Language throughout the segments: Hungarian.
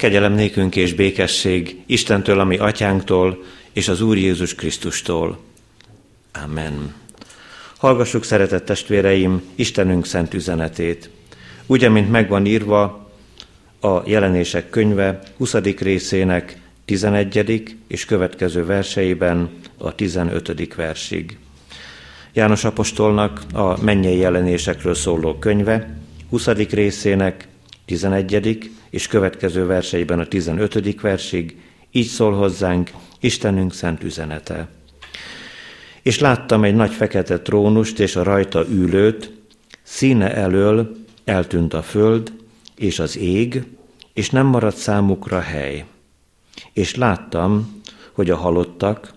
Kegyelem nékünk és békesség Istentől, ami atyánktól, és az Úr Jézus Krisztustól. Amen. Hallgassuk, szeretett testvéreim, Istenünk szent üzenetét. Úgy, mint megvan írva a jelenések könyve 20. részének 11. és következő verseiben a 15. versig. János apostolnak a mennyei jelenésekről szóló könyve 20. részének 11. és következő verseiben a 15. versig, így szól hozzánk Istenünk szent üzenete. És láttam egy nagy fekete trónust és a rajta ülőt, színe elől eltűnt a föld és az ég, és nem maradt számukra hely. És láttam, hogy a halottak,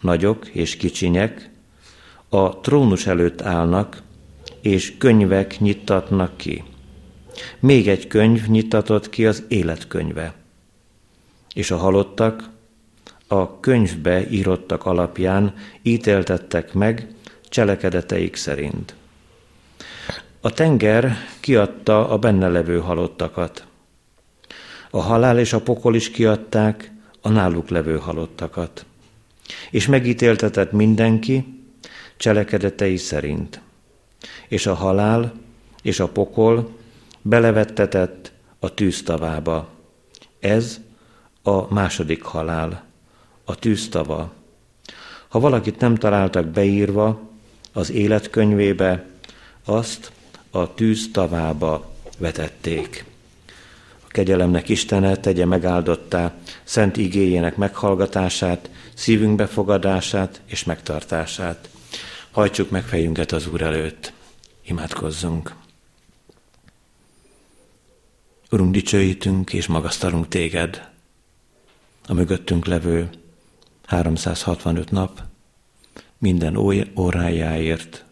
nagyok és kicsinyek, a trónus előtt állnak, és könyvek nyittatnak ki. Még egy könyv nyitatott ki az életkönyve. És a halottak a könyvbe írottak alapján ítéltettek meg cselekedeteik szerint. A tenger kiadta a benne levő halottakat. A halál és a pokol is kiadták a náluk levő halottakat. És megítéltetett mindenki cselekedetei szerint. És a halál és a pokol belevettetett a tűztavába. Ez a második halál, a tűztava. Ha valakit nem találtak beírva az életkönyvébe, azt a tűztavába vetették. A kegyelemnek Istene tegye megáldottá szent igéjének meghallgatását, szívünk befogadását és megtartását. Hajtsuk meg fejünket az Úr előtt. Imádkozzunk. Urunk, dicsőítünk és magasztalunk téged, a mögöttünk levő 365 nap, minden órájáért,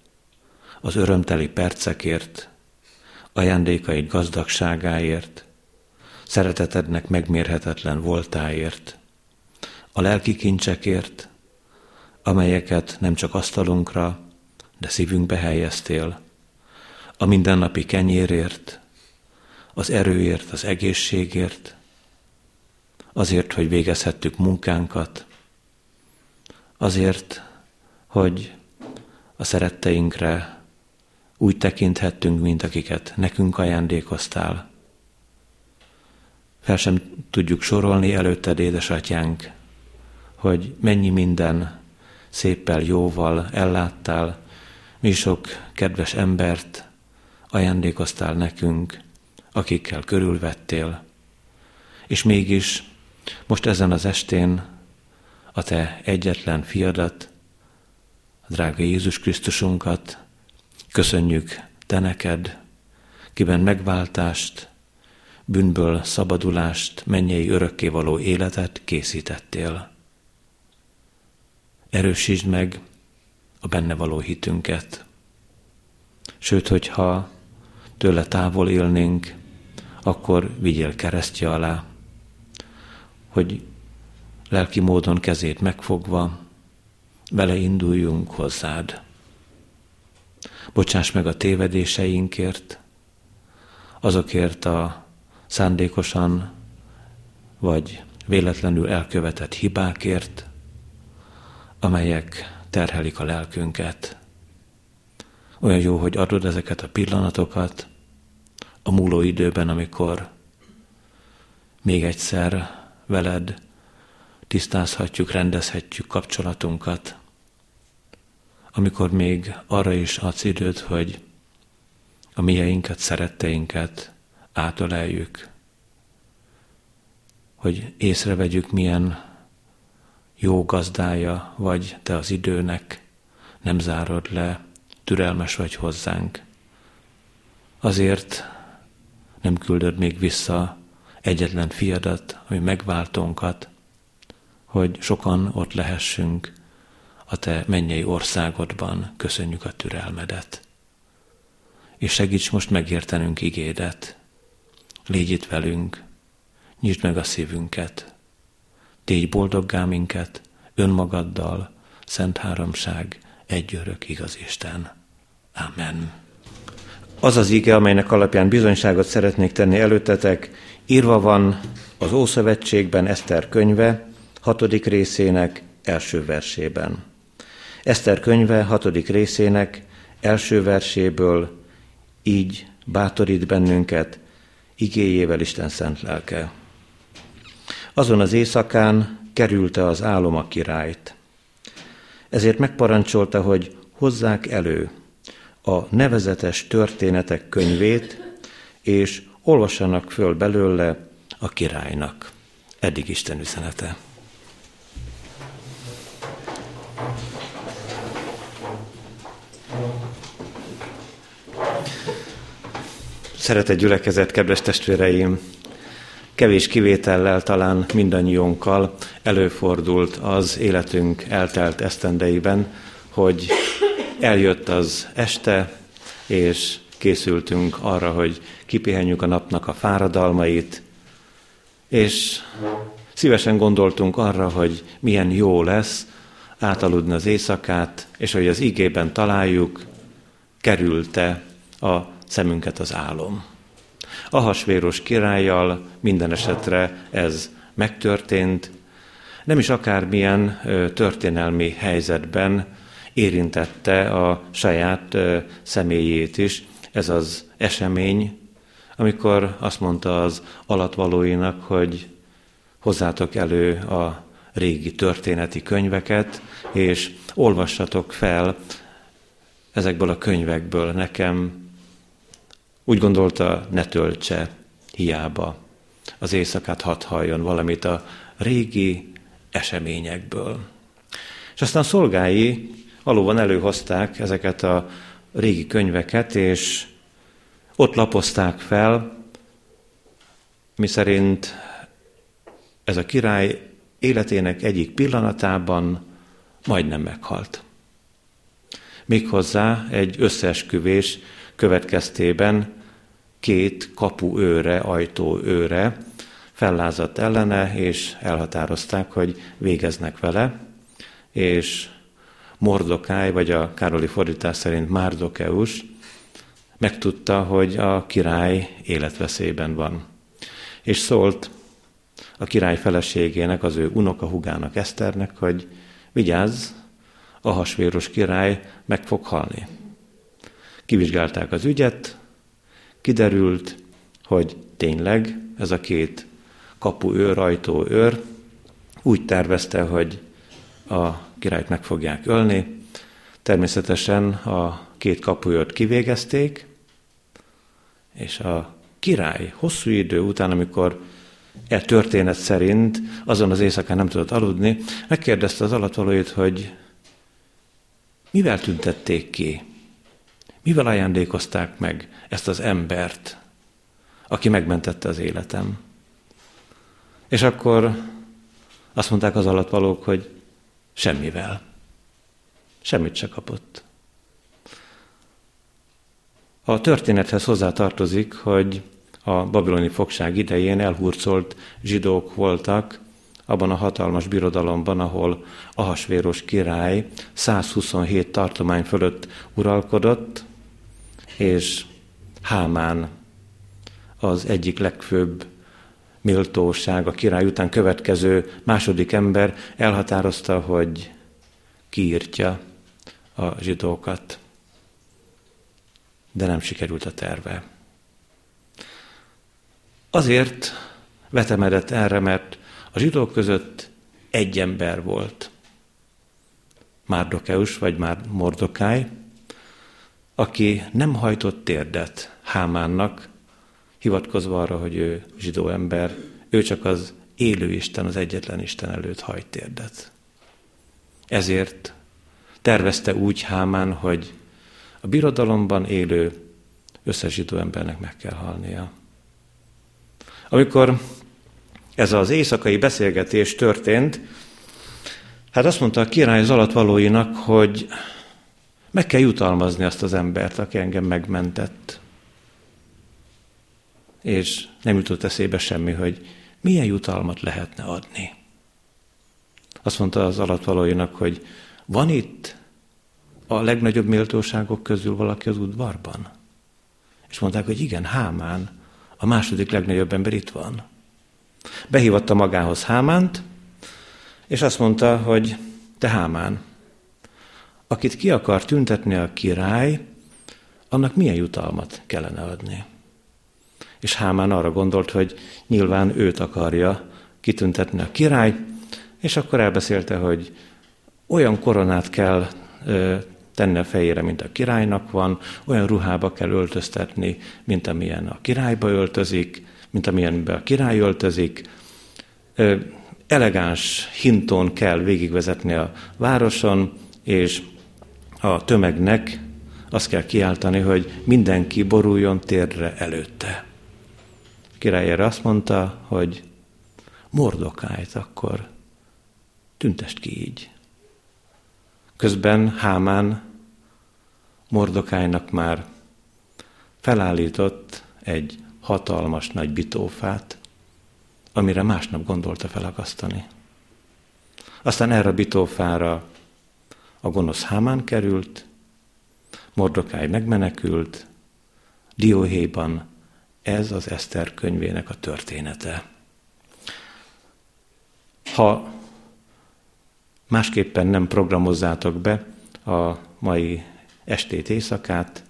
az örömteli percekért, ajándékaid gazdagságáért, szeretetednek megmérhetetlen voltáért, a lelki kincsekért, amelyeket nem csak asztalunkra, de szívünkbe helyeztél, a mindennapi kenyérért, az erőért, az egészségért, azért, hogy végezhettük munkánkat, azért, hogy a szeretteinkre úgy tekinthettünk, mint akiket nekünk ajándékoztál. Fel sem tudjuk sorolni előtted, édesatyánk, hogy mennyi minden széppel, jóval elláttál, mi sok kedves embert ajándékoztál nekünk, akikkel körülvettél, és mégis most ezen az estén a te egyetlen fiadat, a drága Jézus Krisztusunkat köszönjük te neked, kiben megváltást, bűnből szabadulást, mennyei örökkévaló életet készítettél. Erősítsd meg a benne való hitünket. Sőt, hogyha tőle távol élnénk, akkor vigyél keresztje alá, hogy lelki módon kezét megfogva beleinduljunk hozzád. Bocsáss meg a tévedéseinkért, azokért a szándékosan vagy véletlenül elkövetett hibákért, amelyek terhelik a lelkünket. Olyan jó, hogy adod ezeket a pillanatokat a múló időben, amikor még egyszer veled tisztázhatjuk, rendezhetjük kapcsolatunkat, amikor még arra is adsz időt, hogy a mieinket, szeretteinket átöleljük, hogy észrevegyük, milyen jó gazdája vagy te az időnek, nem zárod le, türelmes vagy hozzánk. Azért nem küldöd még vissza egyetlen fiadat, ami megváltónkat, hogy sokan ott lehessünk a te mennyei országodban, köszönjük a türelmedet. És segíts most megértenünk igédet. Légy itt velünk, nyisd meg a szívünket, tégy boldoggá minket önmagaddal, Szent Háromság, egy örök igaz Isten. Amen. Az az ige, amelynek alapján bizonyságot szeretnék tenni előttetek, Írva van az Ószövetségben Eszter könyve, hatodik részének első versében. Eszter könyve hatodik részének első verséből így bátorít bennünket igéjével Isten szent lelke. Azon az éjszakán kerülte az álom a királyt. Ezért megparancsolta, hogy hozzák elő a nevezetes történetek könyvét, és olvassanak föl belőle a királynak. Eddig Isten üzenete. Szeretett gyülekezet, kedves testvéreim! Kevés kivétellel talán mindannyiunkkal előfordult az életünk eltelt esztendeiben, hogy eljött az este, és készültünk arra, hogy kipihenjük a napnak a fáradalmait, és szívesen gondoltunk arra, hogy milyen jó lesz átaludni az éjszakát, és hogy az igében találjuk, kerülte a szemünket az álom. Ahasvéros királlyal minden esetre ez megtörtént, nem is akármilyen történelmi helyzetben érintette a saját személyét is. Ez az esemény, amikor azt mondta az alatvalóinak, hogy hozzátok elő a régi történeti könyveket, és olvassatok fel ezekből a könyvekből. Nekem úgy gondolta, ne töltse hiába. Az éjszakát hadd halljon valamit a régi eseményekből. És aztán szolgái valóban előhozták ezeket a régi könyveket, és ott lapozták fel, miszerint ez a király életének egyik pillanatában majdnem meghalt. Méghozzá egy összeesküvés következtében két kapu őre, ajtó őre fellázadt ellene, és elhatározták, hogy végeznek vele, és Mordokáj, vagy a Károli fordítás szerint Márdokeus megtudta, hogy a király életveszélyben van. És szólt a király feleségének, az ő unokahugának Eszternek, hogy vigyázz, a hasvéros király meg fog halni. Kivizsgálták az ügyet, kiderült, hogy tényleg ez a két kapu őr, ajtó őr úgy tervezte, hogy a királyt meg fogják ölni. Természetesen a két kapuőrt kivégezték, és a király hosszú idő után, amikor e történet szerint azon az éjszakán nem tudott aludni, megkérdezte az alatvalóit, hogy mivel tüntették ki mivel ajándékozták meg ezt az embert, aki megmentette az életem? És akkor azt mondták az alatvalók, hogy semmivel. Semmit se kapott. A történethez hozzá tartozik, hogy a babiloni fogság idején elhurcolt zsidók voltak abban a hatalmas birodalomban, ahol Ahasvéros király 127 tartomány fölött uralkodott, és Hámán az egyik legfőbb méltóság, a király után következő második ember elhatározta, hogy kiírtja a zsidókat. De nem sikerült a terve. Azért vetemedett erre, mert a zsidók között egy ember volt. Márdokeus vagy már Mordokáj, aki nem hajtott térdet Hámánnak, hivatkozva arra, hogy ő zsidó ember, ő csak az élő Isten, az egyetlen Isten előtt hajt térdet. Ezért tervezte úgy Hámán, hogy a birodalomban élő összes zsidó embernek meg kell halnia. Amikor ez az éjszakai beszélgetés történt, hát azt mondta a király az alatvalóinak, hogy meg kell jutalmazni azt az embert, aki engem megmentett. És nem jutott eszébe semmi, hogy milyen jutalmat lehetne adni. Azt mondta az alatvalóinak, hogy van itt a legnagyobb méltóságok közül valaki az udvarban? És mondták, hogy igen, Hámán, A második legnagyobb ember itt van. Behívatta magához Hámánt, és azt mondta, hogy te Hámán, akit ki akar tüntetni a király, annak milyen jutalmat kellene adni. És Hámán arra gondolt, hogy nyilván őt akarja kitüntetni a király, és akkor elbeszélte, hogy olyan koronát kell ö, tenni a fejére, mint a királynak van, olyan ruhába kell öltöztetni, mint amilyen a királyba öltözik, mint amilyenbe a király öltözik. Ö, elegáns hinton kell végigvezetni a városon, és a tömegnek azt kell kiáltani, hogy mindenki boruljon térdre előtte. Király erre azt mondta, hogy mordokájt akkor tüntest ki így. Közben Hámán Mordokájnak már felállított egy hatalmas nagy bitófát, amire másnap gondolta felakasztani. Aztán erre a bitófára a gonosz Hámán került, Mordokáj megmenekült, Dióhéjban ez az Eszter könyvének a története. Ha másképpen nem programozzátok be a mai estét, éjszakát,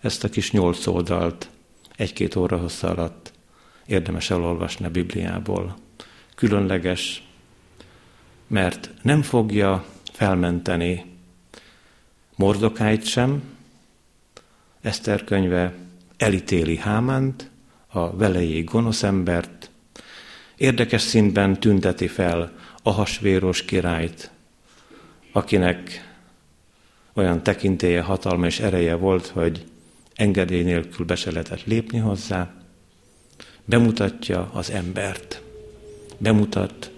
ezt a kis nyolc oldalt egy-két óra hossza alatt érdemes elolvasni a Bibliából. Különleges, mert nem fogja felmenteni Mordokáit sem, Eszter könyve elítéli Hámánt, a velejé gonosz embert, érdekes színben tünteti fel a hasvéros királyt, akinek olyan tekintélye, hatalma és ereje volt, hogy engedély nélkül be se lehetett lépni hozzá, bemutatja az embert, bemutat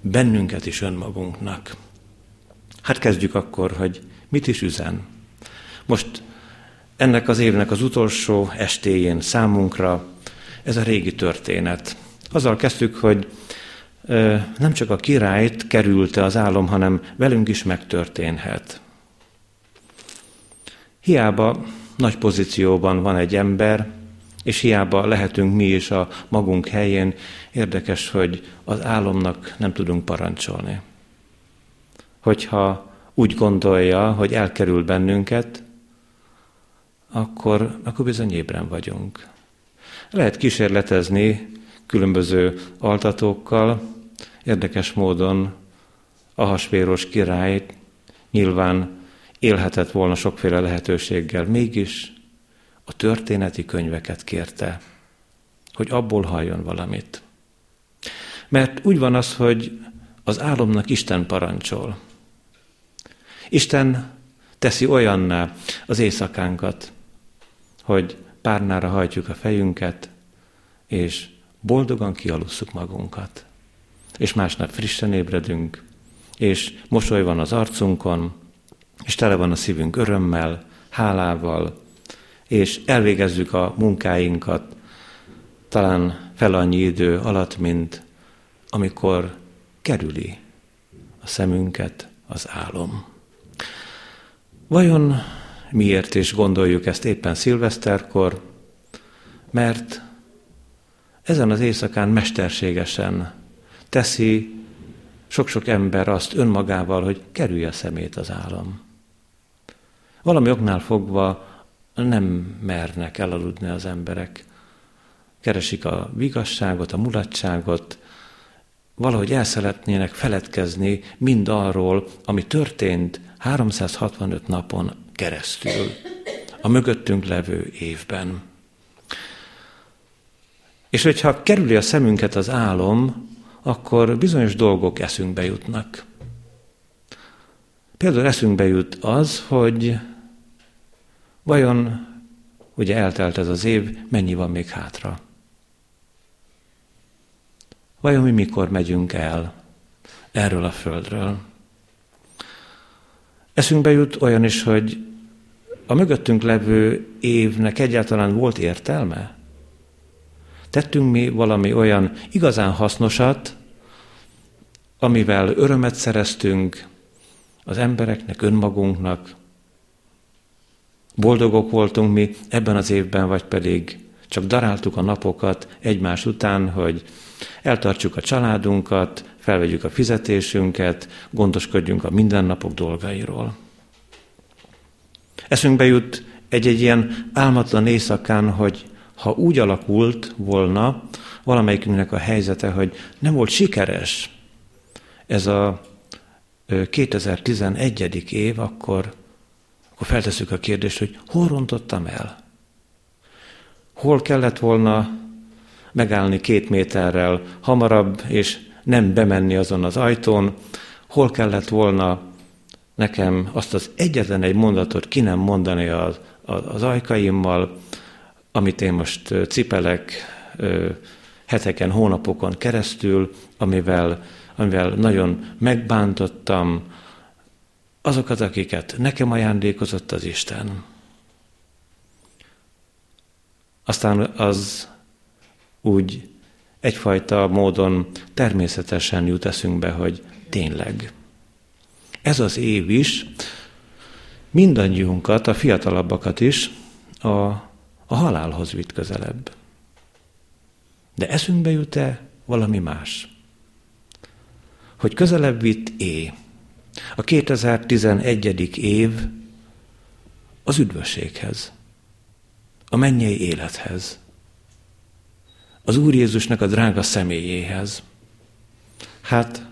bennünket is önmagunknak. Hát kezdjük akkor, hogy mit is üzen. Most ennek az évnek az utolsó estéjén számunkra ez a régi történet. Azzal kezdtük, hogy nem csak a királyt kerülte az álom, hanem velünk is megtörténhet. Hiába nagy pozícióban van egy ember, és hiába lehetünk mi is a magunk helyén, érdekes, hogy az álomnak nem tudunk parancsolni. Hogyha úgy gondolja, hogy elkerül bennünket, akkor, akkor bizony ébren vagyunk. Lehet kísérletezni különböző altatókkal, érdekes módon Ahasvéros király nyilván élhetett volna sokféle lehetőséggel, mégis a történeti könyveket kérte, hogy abból halljon valamit. Mert úgy van az, hogy az álomnak Isten parancsol. Isten teszi olyanná az éjszakánkat, hogy párnára hajtjuk a fejünket, és boldogan kialusszuk magunkat. És másnap frissen ébredünk, és mosoly van az arcunkon, és tele van a szívünk örömmel, hálával, és elvégezzük a munkáinkat talán fel annyi idő alatt, mint amikor kerüli a szemünket az álom. Vajon miért is gondoljuk ezt éppen szilveszterkor? Mert ezen az éjszakán mesterségesen teszi sok-sok ember azt önmagával, hogy kerülje szemét az álom. Valami oknál fogva nem mernek elaludni az emberek. Keresik a vigasságot, a mulatságot, valahogy el szeretnének feledkezni mind arról, ami történt 365 napon keresztül, a mögöttünk levő évben. És hogyha kerüli a szemünket az álom, akkor bizonyos dolgok eszünkbe jutnak. Például eszünkbe jut az, hogy vajon ugye eltelt ez az év, mennyi van még hátra? Vajon mi mikor megyünk el erről a földről? Eszünkbe jut olyan is, hogy a mögöttünk levő évnek egyáltalán volt értelme? Tettünk mi valami olyan igazán hasznosat, amivel örömet szereztünk az embereknek, önmagunknak. Boldogok voltunk mi ebben az évben, vagy pedig csak daráltuk a napokat egymás után, hogy eltartsuk a családunkat, felvegyük a fizetésünket, gondoskodjunk a mindennapok dolgairól. Eszünkbe jut egy-egy ilyen álmatlan éjszakán, hogy ha úgy alakult volna valamelyikünknek a helyzete, hogy nem volt sikeres ez a 2011. év, akkor, akkor feltesszük a kérdést, hogy hol rontottam el? Hol kellett volna megállni két méterrel hamarabb, és nem bemenni azon az ajtón, hol kellett volna nekem azt az egyetlen egy mondatot ki nem mondani az, az ajkaimmal, amit én most cipelek heteken, hónapokon keresztül, amivel, amivel nagyon megbántottam azokat, akiket nekem ajándékozott az Isten. Aztán az úgy egyfajta módon természetesen jut eszünkbe, hogy tényleg. Ez az év is mindannyiunkat, a fiatalabbakat is a, a halálhoz vitt közelebb. De eszünkbe jut-e valami más? Hogy közelebb vitt é. A 2011. év az üdvösséghez, a mennyei élethez, az Úr Jézusnak a drága személyéhez. Hát,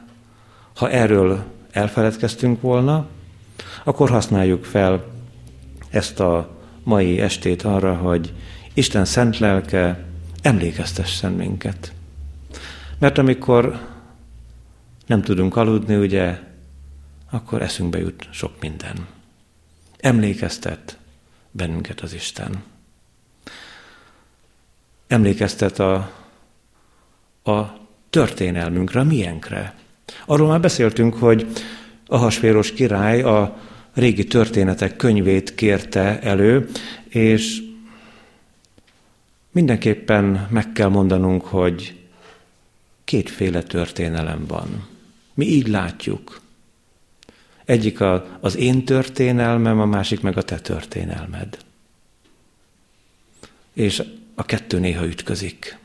ha erről elfeledkeztünk volna, akkor használjuk fel ezt a mai estét arra, hogy Isten szent lelke emlékeztessen minket. Mert amikor nem tudunk aludni, ugye, akkor eszünkbe jut sok minden. Emlékeztet bennünket az Isten emlékeztet a, a történelmünkre, a miénkre. Arról már beszéltünk, hogy a hasvéros király a régi történetek könyvét kérte elő, és mindenképpen meg kell mondanunk, hogy kétféle történelem van. Mi így látjuk. Egyik a, az én történelmem, a másik meg a te történelmed. És a kettő néha ütközik.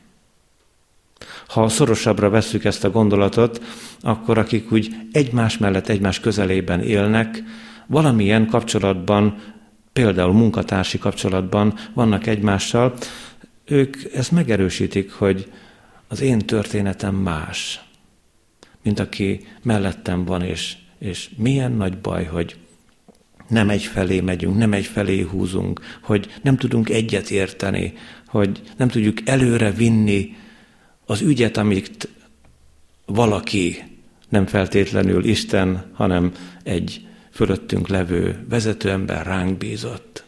Ha szorosabbra vesszük ezt a gondolatot, akkor akik úgy egymás mellett, egymás közelében élnek, valamilyen kapcsolatban, például munkatársi kapcsolatban vannak egymással, ők ezt megerősítik, hogy az én történetem más, mint aki mellettem van, és, és milyen nagy baj, hogy nem egy felé megyünk, nem egy felé húzunk, hogy nem tudunk egyet érteni, hogy nem tudjuk előre vinni az ügyet, amit valaki, nem feltétlenül Isten, hanem egy fölöttünk levő vezetőember ránk bízott.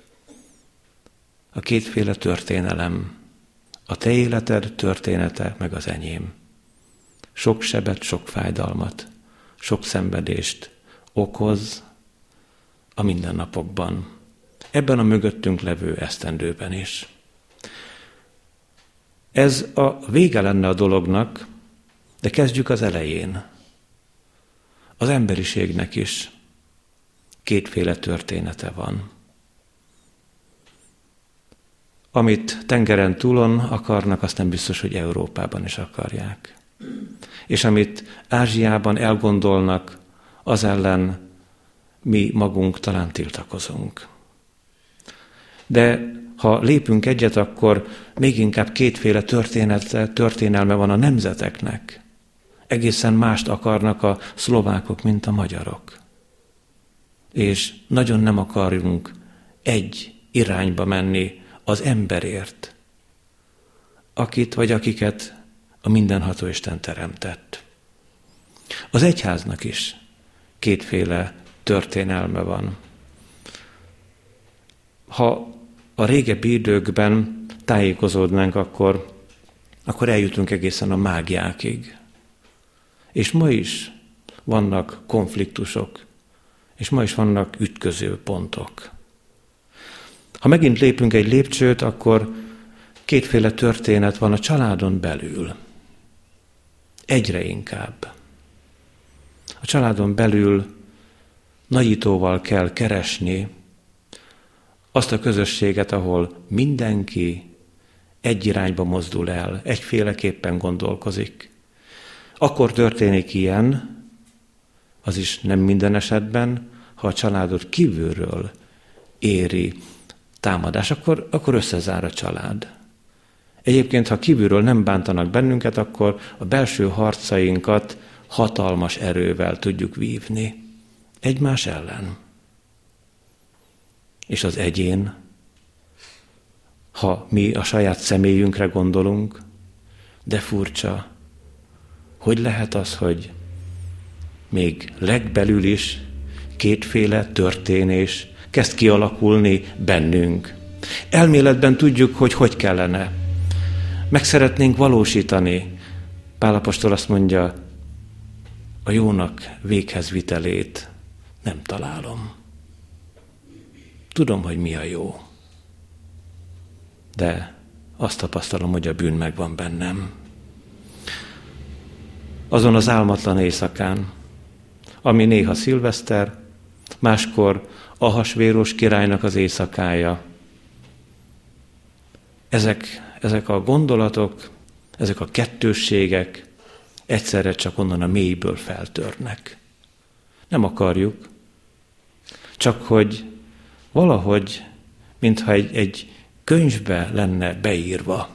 A kétféle történelem, a te életed története, meg az enyém. Sok sebet, sok fájdalmat, sok szenvedést okoz a mindennapokban. Ebben a mögöttünk levő esztendőben is. Ez a vége lenne a dolognak, de kezdjük az elején. Az emberiségnek is kétféle története van. Amit tengeren túlon akarnak, azt nem biztos, hogy Európában is akarják. És amit Ázsiában elgondolnak, az ellen mi magunk talán tiltakozunk. De ha lépünk egyet, akkor még inkább kétféle története, történelme van a nemzeteknek. Egészen mást akarnak a szlovákok, mint a magyarok. És nagyon nem akarjunk egy irányba menni az emberért, akit vagy akiket a mindenható Isten teremtett. Az egyháznak is kétféle történelme van. Ha a régebbi időkben tájékozódnánk, akkor, akkor eljutunk egészen a mágiákig. És ma is vannak konfliktusok, és ma is vannak ütköző pontok. Ha megint lépünk egy lépcsőt, akkor kétféle történet van a családon belül. Egyre inkább. A családon belül nagyítóval kell keresni azt a közösséget, ahol mindenki egy irányba mozdul el, egyféleképpen gondolkozik. Akkor történik ilyen, az is nem minden esetben, ha a családot kívülről éri támadás, akkor, akkor összezár a család. Egyébként, ha kívülről nem bántanak bennünket, akkor a belső harcainkat hatalmas erővel tudjuk vívni egymás ellen. És az egyén, ha mi a saját személyünkre gondolunk, de furcsa, hogy lehet az, hogy még legbelül is kétféle történés kezd kialakulni bennünk. Elméletben tudjuk, hogy hogy kellene. Meg szeretnénk valósítani. Pálapostól azt mondja, a jónak véghez vitelét nem találom. Tudom, hogy mi a jó. De azt tapasztalom, hogy a bűn megvan bennem. Azon az álmatlan éjszakán, ami néha szilveszter, máskor Ahasvéros királynak az éjszakája. Ezek, ezek a gondolatok, ezek a kettősségek egyszerre csak onnan a mélyből feltörnek. Nem akarjuk, csak hogy valahogy, mintha egy, egy könyvbe lenne beírva,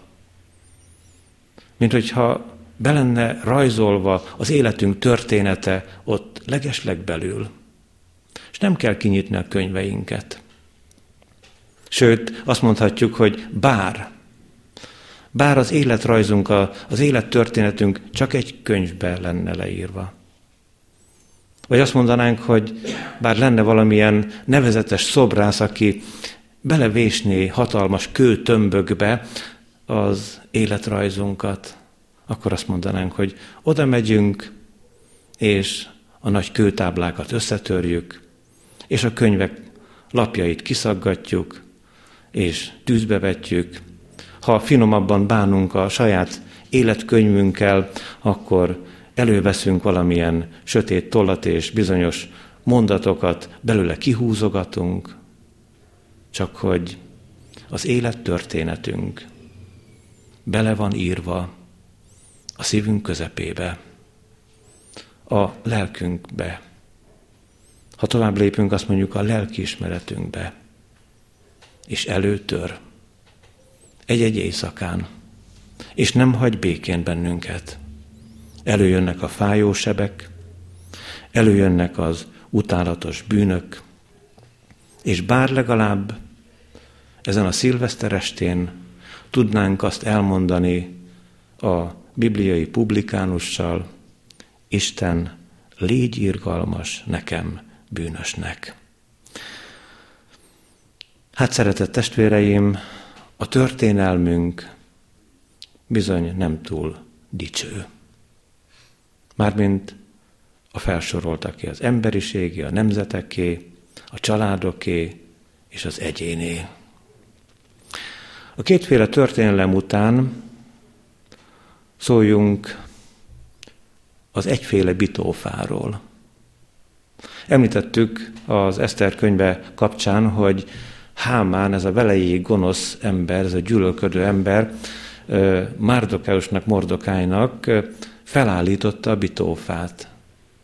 mint hogyha be lenne rajzolva az életünk története ott legesleg belül. És nem kell kinyitni a könyveinket. Sőt, azt mondhatjuk, hogy bár, bár az életrajzunk, az élettörténetünk csak egy könyvbe lenne leírva. Vagy azt mondanánk, hogy bár lenne valamilyen nevezetes szobrász, aki belevésné hatalmas kőtömbökbe az életrajzunkat, akkor azt mondanánk, hogy oda megyünk, és a nagy kőtáblákat összetörjük, és a könyvek lapjait kiszaggatjuk, és tűzbe vetjük. Ha finomabban bánunk a saját életkönyvünkkel, akkor előveszünk valamilyen sötét tollat és bizonyos mondatokat, belőle kihúzogatunk, csak hogy az élettörténetünk bele van írva a szívünk közepébe, a lelkünkbe. Ha tovább lépünk, azt mondjuk a lelkiismeretünkbe, és előtör egy-egy éjszakán, és nem hagy békén bennünket. Előjönnek a fájó sebek, előjönnek az utálatos bűnök, és bár legalább ezen a szilveszterestén tudnánk azt elmondani a bibliai publikánussal, Isten, légy irgalmas nekem, bűnösnek. Hát szeretett testvéreim, a történelmünk bizony nem túl dicső. Mármint a felsoroltaké az emberiségé, a nemzeteké, a családoké és az egyéné. A kétféle történelem után szóljunk az egyféle bitófáról. Említettük az Eszter könyve kapcsán, hogy Hámán, ez a velejéig gonosz ember, ez a gyűlölködő ember, Márdokáusnak, Mordokájnak felállította a bitófát,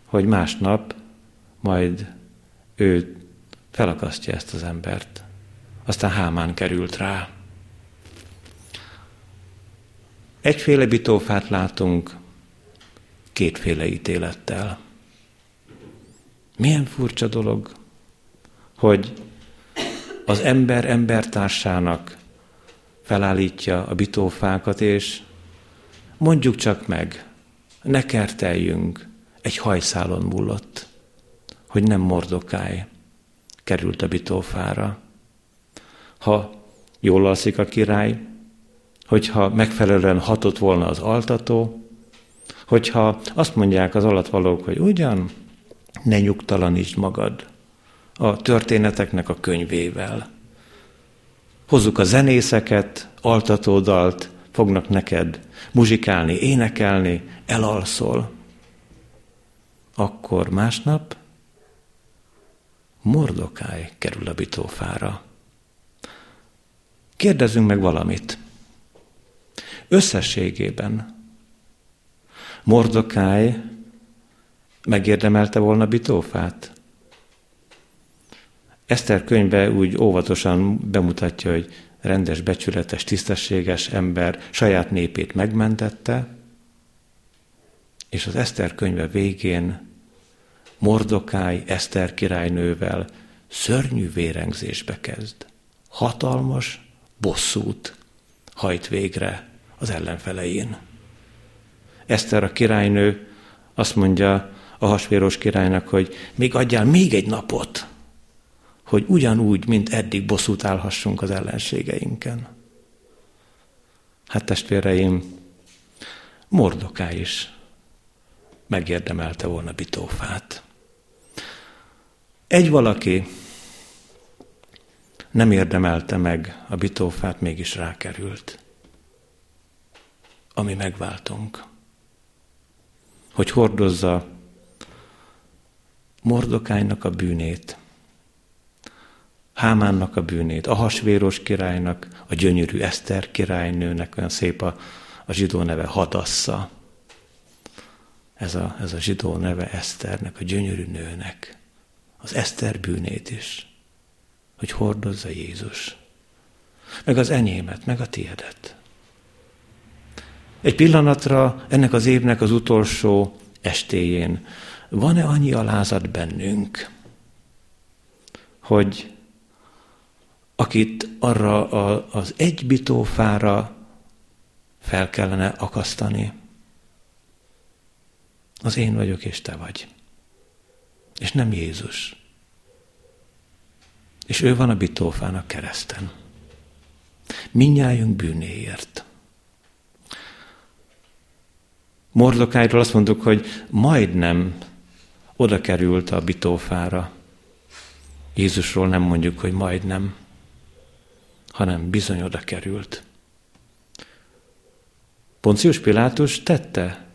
hogy másnap majd ő felakasztja ezt az embert. Aztán Hámán került rá. Egyféle bitófát látunk kétféle ítélettel. Milyen furcsa dolog, hogy az ember embertársának felállítja a bitófákat, és mondjuk csak meg, ne kerteljünk, egy hajszálon mullott, hogy nem mordokáj került a bitófára. Ha jól alszik a király, hogyha megfelelően hatott volna az altató, hogyha azt mondják az alatvalók, hogy ugyan, ne nyugtalanítsd magad a történeteknek a könyvével. Hozzuk a zenészeket, altatódalt, fognak neked muzsikálni, énekelni, elalszol. Akkor másnap Mordokáj kerül a bitófára. Kérdezzünk meg valamit. összességében Mordokáj megérdemelte volna Bitófát? Eszter könyve úgy óvatosan bemutatja, hogy rendes, becsületes, tisztességes ember saját népét megmentette, és az Eszter könyve végén Mordokáj Eszter királynővel szörnyű vérengzésbe kezd. Hatalmas bosszút hajt végre az ellenfelein. Eszter a királynő azt mondja a hasvéros királynak, hogy még adjál még egy napot, hogy ugyanúgy, mint eddig bosszút állhassunk az ellenségeinken. Hát testvéreim, Mordoká is megérdemelte volna Bitófát. Egy valaki nem érdemelte meg a Bitófát, mégis rákerült. Ami megváltunk. Hogy hordozza Mordokánynak a bűnét, Hámánnak a bűnét, a hasvéros királynak, a gyönyörű Eszter királynőnek, olyan szép a, a zsidó neve Hadassza. Ez a, ez a zsidó neve Eszternek, a gyönyörű nőnek. Az Eszter bűnét is, hogy hordozza Jézus. Meg az enyémet, meg a tiédet. Egy pillanatra ennek az évnek az utolsó estéjén van-e annyi alázat bennünk, hogy akit arra a, az egy bitófára fel kellene akasztani, az én vagyok, és te vagy. És nem Jézus. És ő van a bitófának kereszten. Minnyájunk bűnéért. Mordokájról azt mondtuk, hogy majdnem oda került a bitófára. Jézusról nem mondjuk, hogy majdnem hanem bizony oda került. Poncius Pilátus tette?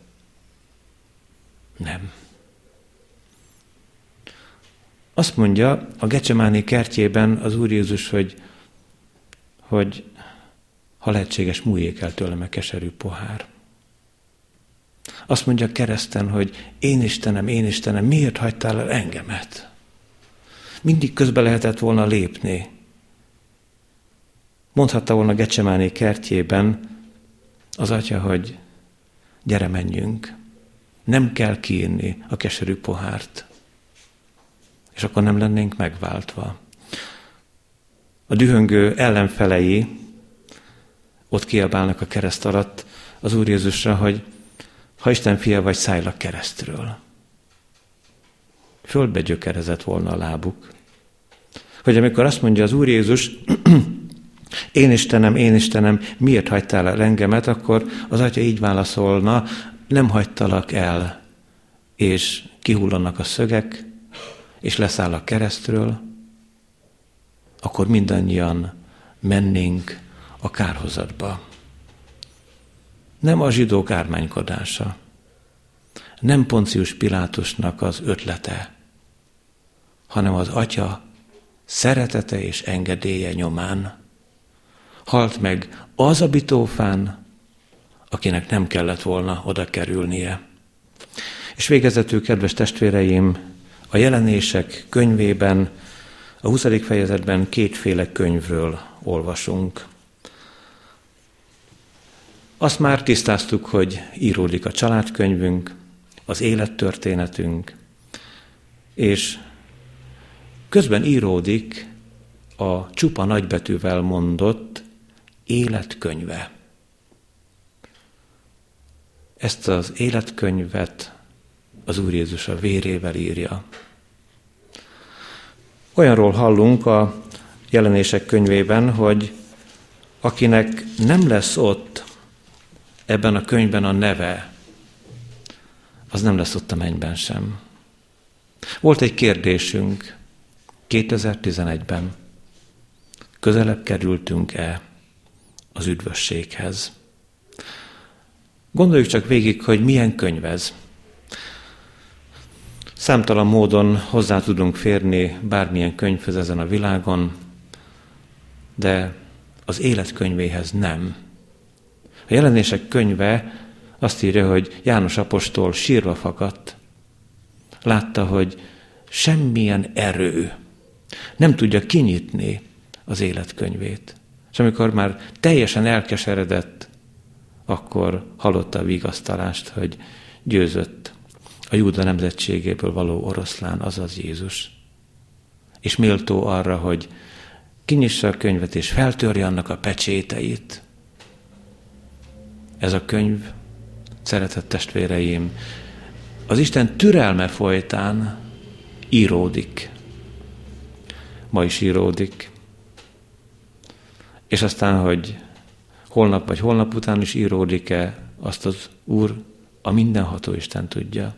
Nem. Azt mondja a Gecsemáni kertjében az Úr Jézus, hogy, hogy ha lehetséges, múljék el tőlem a keserű pohár. Azt mondja kereszten, hogy én Istenem, én Istenem, miért hagytál el engemet? Mindig közbe lehetett volna lépni, Mondhatta volna Gecsemáné kertjében az atya, hogy gyere menjünk, nem kell kiírni a keserű pohárt, és akkor nem lennénk megváltva. A dühöngő ellenfelei ott kiabálnak a kereszt alatt az Úr Jézusra, hogy ha Isten fia vagy, szállj a keresztről. Földbe gyökerezett volna a lábuk. Hogy amikor azt mondja az Úr Jézus, én Istenem, én Istenem, miért hagytál el engemet, akkor az atya így válaszolna, nem hagytalak el, és kihullanak a szögek, és leszáll a keresztről, akkor mindannyian mennénk a kárhozatba. Nem a zsidók ármánykodása, nem Poncius Pilátusnak az ötlete, hanem az atya szeretete és engedélye nyomán halt meg az a bitófán, akinek nem kellett volna oda kerülnie. És végezetül, kedves testvéreim, a jelenések könyvében, a 20. fejezetben kétféle könyvről olvasunk. Azt már tisztáztuk, hogy íródik a családkönyvünk, az élettörténetünk, és közben íródik a csupa nagybetűvel mondott életkönyve. Ezt az életkönyvet az Úr Jézus a vérével írja. Olyanról hallunk a jelenések könyvében, hogy akinek nem lesz ott ebben a könyvben a neve, az nem lesz ott a mennyben sem. Volt egy kérdésünk 2011-ben. Közelebb kerültünk-e az üdvösséghez. Gondoljuk csak végig, hogy milyen könyv ez. Számtalan módon hozzá tudunk férni bármilyen könyvhöz ezen a világon, de az életkönyvéhez nem. A jelenések könyve azt írja, hogy János apostol sírva fakadt. Látta, hogy semmilyen erő nem tudja kinyitni az életkönyvét. És amikor már teljesen elkeseredett, akkor hallotta a vigasztalást, hogy győzött a Júda nemzetségéből való oroszlán, azaz Jézus. És méltó arra, hogy kinyissa a könyvet és feltörje annak a pecséteit. Ez a könyv, szeretett testvéreim, az Isten türelme folytán íródik. Ma is íródik. És aztán, hogy holnap vagy holnap után is íródik-e, azt az Úr, a mindenható Isten tudja.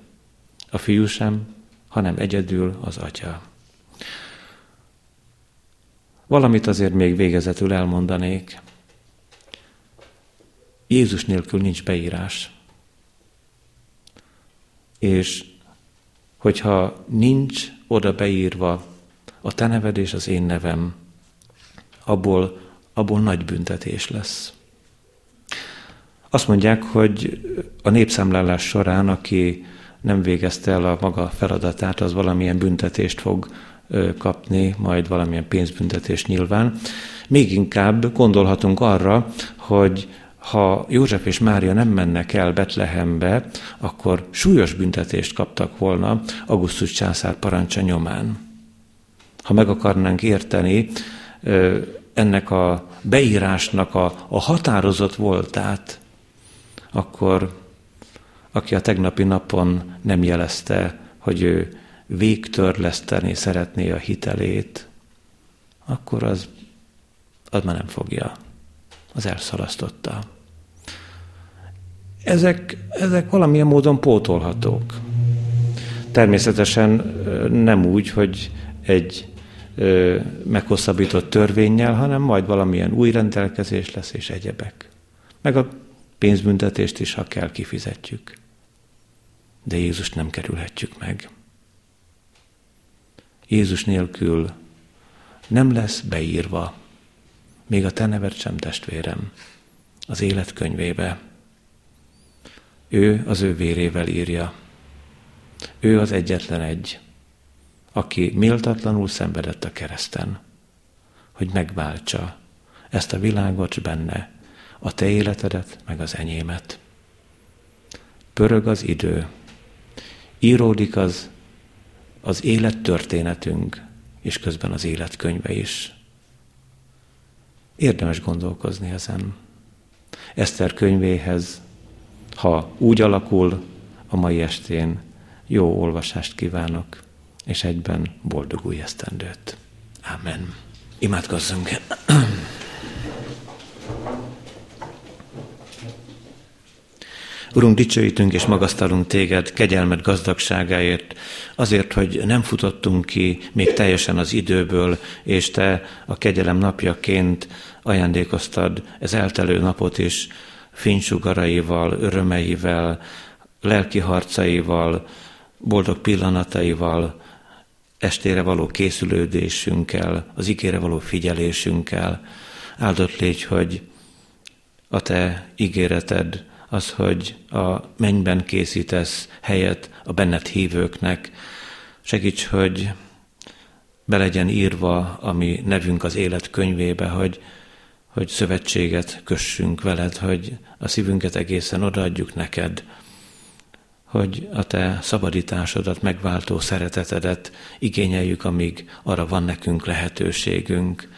A fiú sem, hanem egyedül az Atya. Valamit azért még végezetül elmondanék. Jézus nélkül nincs beírás. És hogyha nincs oda beírva a te neved és az én nevem, abból, abból nagy büntetés lesz. Azt mondják, hogy a népszámlálás során, aki nem végezte el a maga feladatát, az valamilyen büntetést fog kapni, majd valamilyen pénzbüntetést nyilván. Még inkább gondolhatunk arra, hogy ha József és Mária nem mennek el Betlehembe, akkor súlyos büntetést kaptak volna Augustus császár parancsa nyomán. Ha meg akarnánk érteni ennek a beírásnak a, a határozott voltát, akkor aki a tegnapi napon nem jelezte, hogy ő végtörleszteni szeretné a hitelét, akkor az, az már nem fogja. Az elszalasztotta. Ezek, ezek valamilyen módon pótolhatók. Természetesen nem úgy, hogy egy ö, meghosszabbított törvényel, hanem majd valamilyen új rendelkezés lesz és egyebek. Meg a pénzbüntetést is, ha kell, kifizetjük. De Jézus nem kerülhetjük meg. Jézus nélkül nem lesz beírva, még a te neved sem testvérem, az élet könyvébe. Ő az ő vérével írja. Ő az egyetlen egy, aki méltatlanul szenvedett a kereszten, hogy megváltsa ezt a világot benne, a te életedet, meg az enyémet. Pörög az idő, íródik az az élettörténetünk, és közben az életkönyve is. Érdemes gondolkozni ezen. Eszter könyvéhez, ha úgy alakul a mai estén, jó olvasást kívánok, és egyben boldog új esztendőt. Amen. Imádkozzunk! Urunk, dicsőítünk és magasztalunk téged kegyelmed gazdagságáért, azért, hogy nem futottunk ki még teljesen az időből, és te a kegyelem napjaként ajándékoztad ez eltelő napot is fénysugaraival, örömeivel, lelki harcaival, boldog pillanataival, estére való készülődésünkkel, az ígére való figyelésünkkel. Áldott légy, hogy a te ígéreted az, hogy a mennyben készítesz helyet a benned hívőknek. Segíts, hogy be legyen írva a mi nevünk az élet könyvébe, hogy, hogy szövetséget kössünk veled, hogy a szívünket egészen odaadjuk neked, hogy a te szabadításodat, megváltó szeretetedet igényeljük, amíg arra van nekünk lehetőségünk.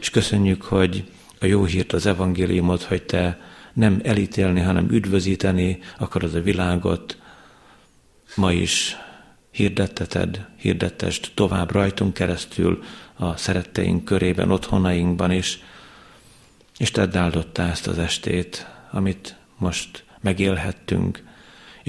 És köszönjük, hogy a jó hírt, az evangéliumot, hogy te nem elítélni, hanem üdvözíteni akarod a világot, ma is hirdetteted, hirdettest tovább rajtunk keresztül a szeretteink körében, otthonainkban is, és tedd áldottá ezt az estét, amit most megélhettünk,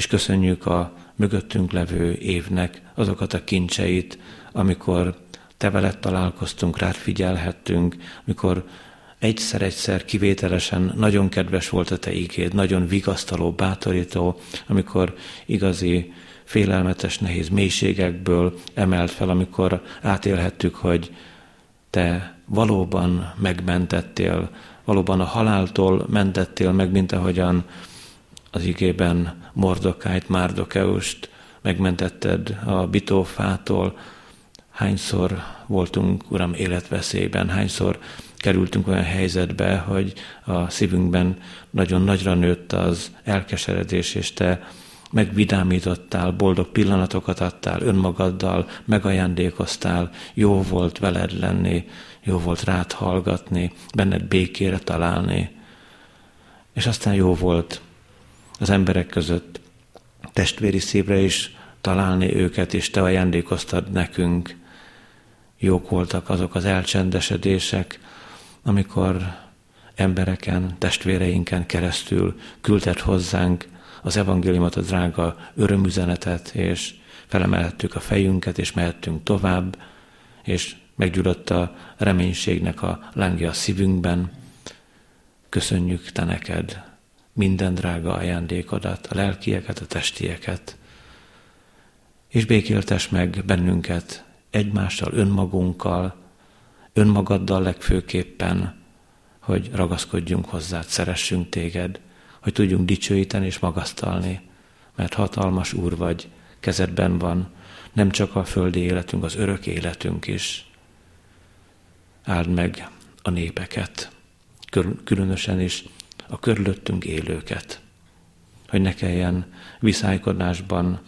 és köszönjük a mögöttünk levő évnek azokat a kincseit, amikor te veled találkoztunk, rád figyelhettünk, amikor egyszer-egyszer kivételesen nagyon kedves volt a te ígéd, nagyon vigasztaló, bátorító, amikor igazi félelmetes, nehéz mélységekből emelt fel, amikor átélhettük, hogy te valóban megmentettél, valóban a haláltól mentettél meg, mint ahogyan az igében Mordokájt, Márdokeust megmentetted a bitófától. Hányszor voltunk, Uram, életveszélyben, hányszor kerültünk olyan helyzetbe, hogy a szívünkben nagyon nagyra nőtt az elkeseredés, és te megvidámítottál, boldog pillanatokat adtál önmagaddal, megajándékoztál, jó volt veled lenni, jó volt rád hallgatni, benned békére találni. És aztán jó volt az emberek között testvéri szívre is találni őket, és te ajándékoztad nekünk. Jók voltak azok az elcsendesedések, amikor embereken, testvéreinken keresztül küldett hozzánk az evangéliumot, a drága örömüzenetet, és felemelhettük a fejünket, és mehettünk tovább, és meggyulladt a reménységnek a lángja a szívünkben. Köszönjük Te neked minden drága ajándékodat, a lelkieket, a testieket, és békéltes meg bennünket egymással, önmagunkkal, önmagaddal legfőképpen, hogy ragaszkodjunk hozzád, szeressünk téged, hogy tudjunk dicsőíteni és magasztalni, mert hatalmas Úr vagy, kezedben van, nem csak a földi életünk, az örök életünk is. Áld meg a népeket, különösen is a körülöttünk élőket, hogy ne kelljen viszálykodásban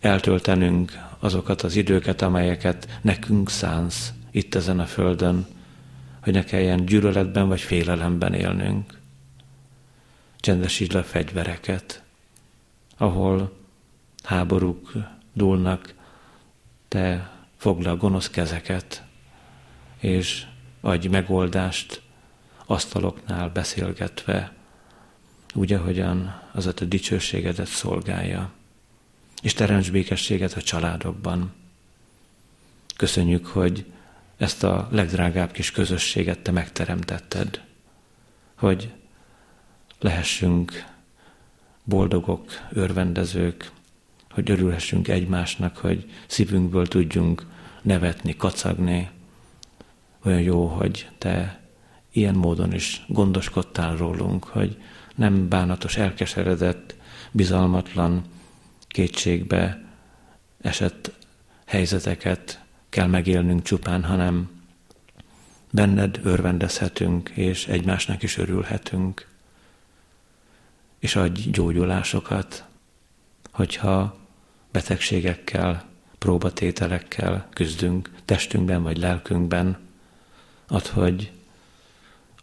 eltöltenünk azokat az időket, amelyeket nekünk szánsz itt ezen a földön, hogy ne kelljen gyűlöletben vagy félelemben élnünk. Csendesítsd le a fegyvereket, ahol háborúk dúlnak, te fogd le a gonosz kezeket, és adj megoldást asztaloknál beszélgetve, úgy, ahogyan az a te dicsőségedet szolgálja. És teremts békességet a családokban. Köszönjük, hogy ezt a legdrágább kis közösséget te megteremtetted, hogy lehessünk boldogok, örvendezők, hogy örülhessünk egymásnak, hogy szívünkből tudjunk nevetni, kacagni. Olyan jó, hogy te ilyen módon is gondoskodtál rólunk, hogy nem bánatos, elkeseredett, bizalmatlan, kétségbe esett helyzeteket kell megélnünk csupán, hanem benned örvendezhetünk, és egymásnak is örülhetünk. És adj gyógyulásokat, hogyha betegségekkel, próbatételekkel küzdünk testünkben vagy lelkünkben, ad, hogy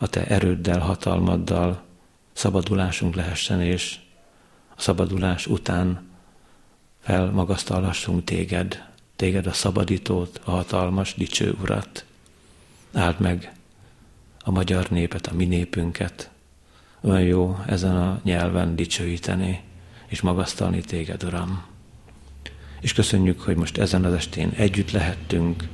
a te erőddel, hatalmaddal szabadulásunk lehessen, és a szabadulás után felmagasztalhassunk téged, téged a szabadítót, a hatalmas, dicső urat. Áld meg a magyar népet, a mi népünket. Olyan jó ezen a nyelven dicsőíteni és magasztalni téged, Uram. És köszönjük, hogy most ezen az estén együtt lehettünk.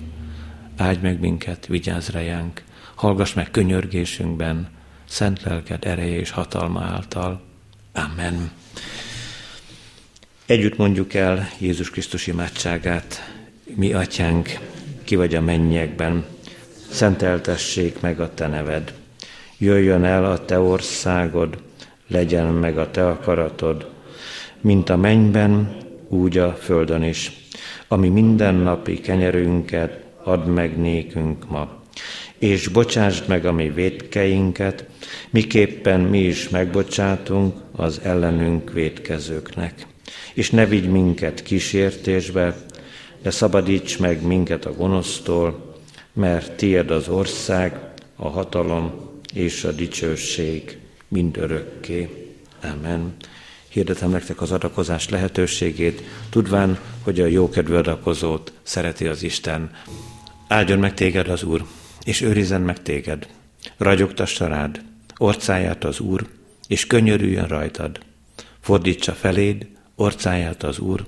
Áldj meg minket, vigyázz rejánk, hallgass meg könyörgésünkben, szent lelked ereje és hatalma által. Amen. Együtt mondjuk el Jézus Krisztus imádságát. Mi atyánk, ki vagy a mennyekben, szenteltessék meg a te neved. Jöjjön el a te országod, legyen meg a te akaratod, mint a mennyben, úgy a földön is. Ami mindennapi kenyerünket add meg nékünk ma, és bocsásd meg a mi védkeinket, miképpen mi is megbocsátunk az ellenünk védkezőknek. És ne vigy minket kísértésbe, de szabadíts meg minket a gonosztól, mert tied az ország, a hatalom és a dicsőség mindörökké. Amen. Hirdetem nektek az adakozás lehetőségét, tudván, hogy a jókedvű adakozót szereti az Isten. Áldjon meg téged az Úr! És őrizzen meg téged. Ragyogtassa rád, orcáját az Úr, és könyörüljön rajtad. Fordítsa feléd, orcáját az Úr,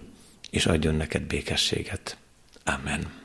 és adjon neked békességet. Amen.